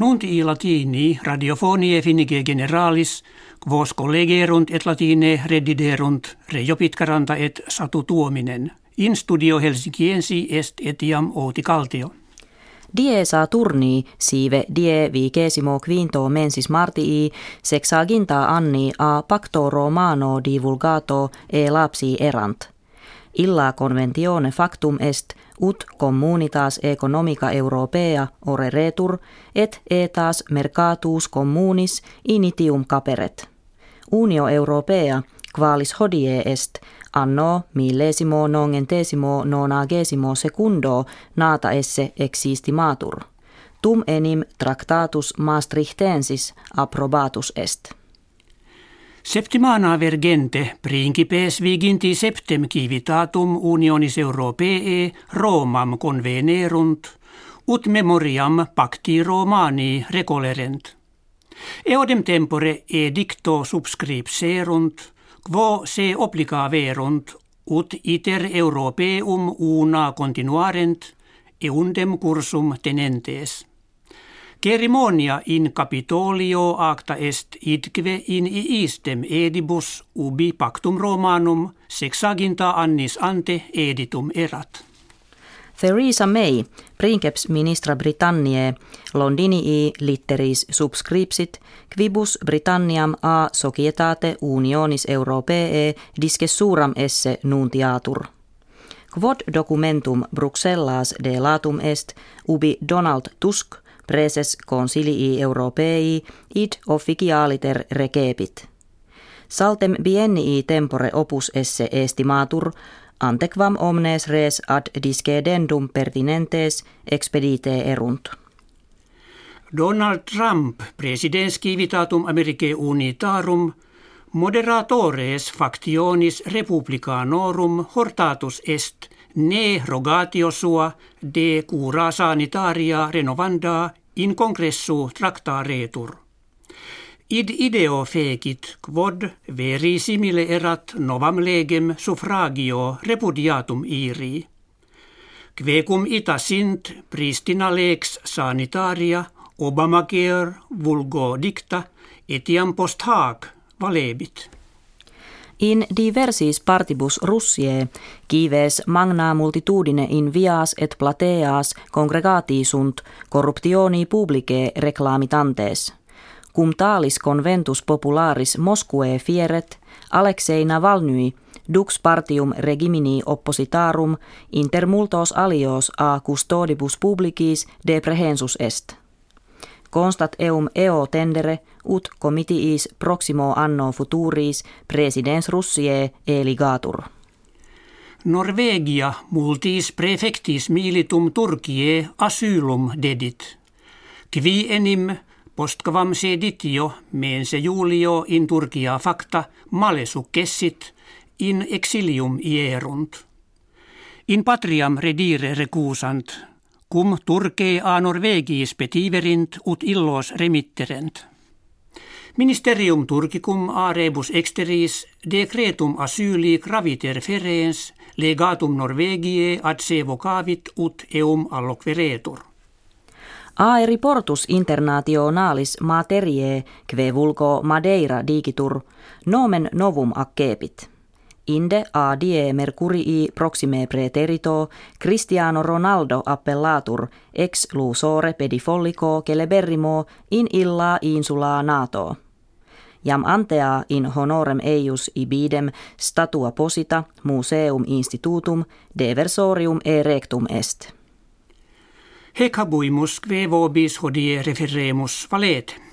Nunt i latini radiofonie finnige generalis, quos collegerunt et latine rediderunt Reijo Pitkaranta et Satu Tuominen. In studio Helsinkiensi est etiam Outi Kaltio. Die saa turni siive die vigesimo quinto mensis martii sexaginta anni a pacto romano divulgato e lapsi erant. Illa conventione factum est ut communitas economica europea ore retur et etas mercatus communis initium caperet. Unio europea qualis hodie est anno millesimo nongentesimo nonagesimo secundo nata esse existimatur. Tum enim tractatus Maastrichtensis approbatus est. Septimana vergente principes viginti septem civitatum unionis europee Romam convenerunt, ut memoriam pacti Romani recolerent. Eodem tempore edicto subscripserunt, quo se obliga verunt, ut iter europeum una continuarent, eundem cursum tenentes. Cerimonia in Capitolio acta est idque in iistem edibus ubi pactum Romanum sexaginta annis ante editum erat. Theresa May, princeps ministra Britanniae, Londinii litteris subscripsit, quibus Britanniam a societate unionis europee discessuram esse nuntiatur. Quod documentum Bruxellas de latum est, ubi Donald Tusk – preses consilii europei id officialiter recepit. Saltem biennii tempore opus esse estimatur, antequam omnes res ad discedendum pertinentes expedite erunt. Donald Trump, presidens civitatum Americae unitarum, moderatores factionis republicanorum hortatus est ne rogatio sua de cura sanitaria renovanda in congressu tractaretur. Id ideo fecit quod veri simile erat novam legem suffragio repudiatum iri. Quecum ita sint pristina lex sanitaria Obamacare vulgo dicta etiam post hac valebit. In diversis partibus Russie kives magna multitudine in vias et plateas congregati sunt corruptioni publicae reclamitantes. Cum talis conventus popularis Mosque fieret, Alexei Navalny dux partium regimini oppositarum inter multos alios a custodibus publicis deprehensus est. Constat eum eo tendere ut comitiis proximo anno futuris presidens Russie eligatur. Norvegia multis prefectis militum Turkie asylum dedit. Qui enim postquam seditio mense Julio in Turkia facta male successit in exilium ierunt. In patriam redire recusant cum turkei a Norvegis petiverint ut illos remitterent. Ministerium turkicum a rebus exteris decretum asyli graviter ferens legatum Norvegie ad se vocavit ut eum alloqueretur. Aeri portus internationalis materie kve vulgo Madeira digitur nomen novum accepit. Inde a die mercurii proxime preterito Cristiano Ronaldo appellatur ex lusore pedifollico celeberrimo in illa insula nato. Jam antea in honorem eius ibidem statua posita museum institutum deversorium erectum est. Hec habuimus kve vobis hodie referemus valet.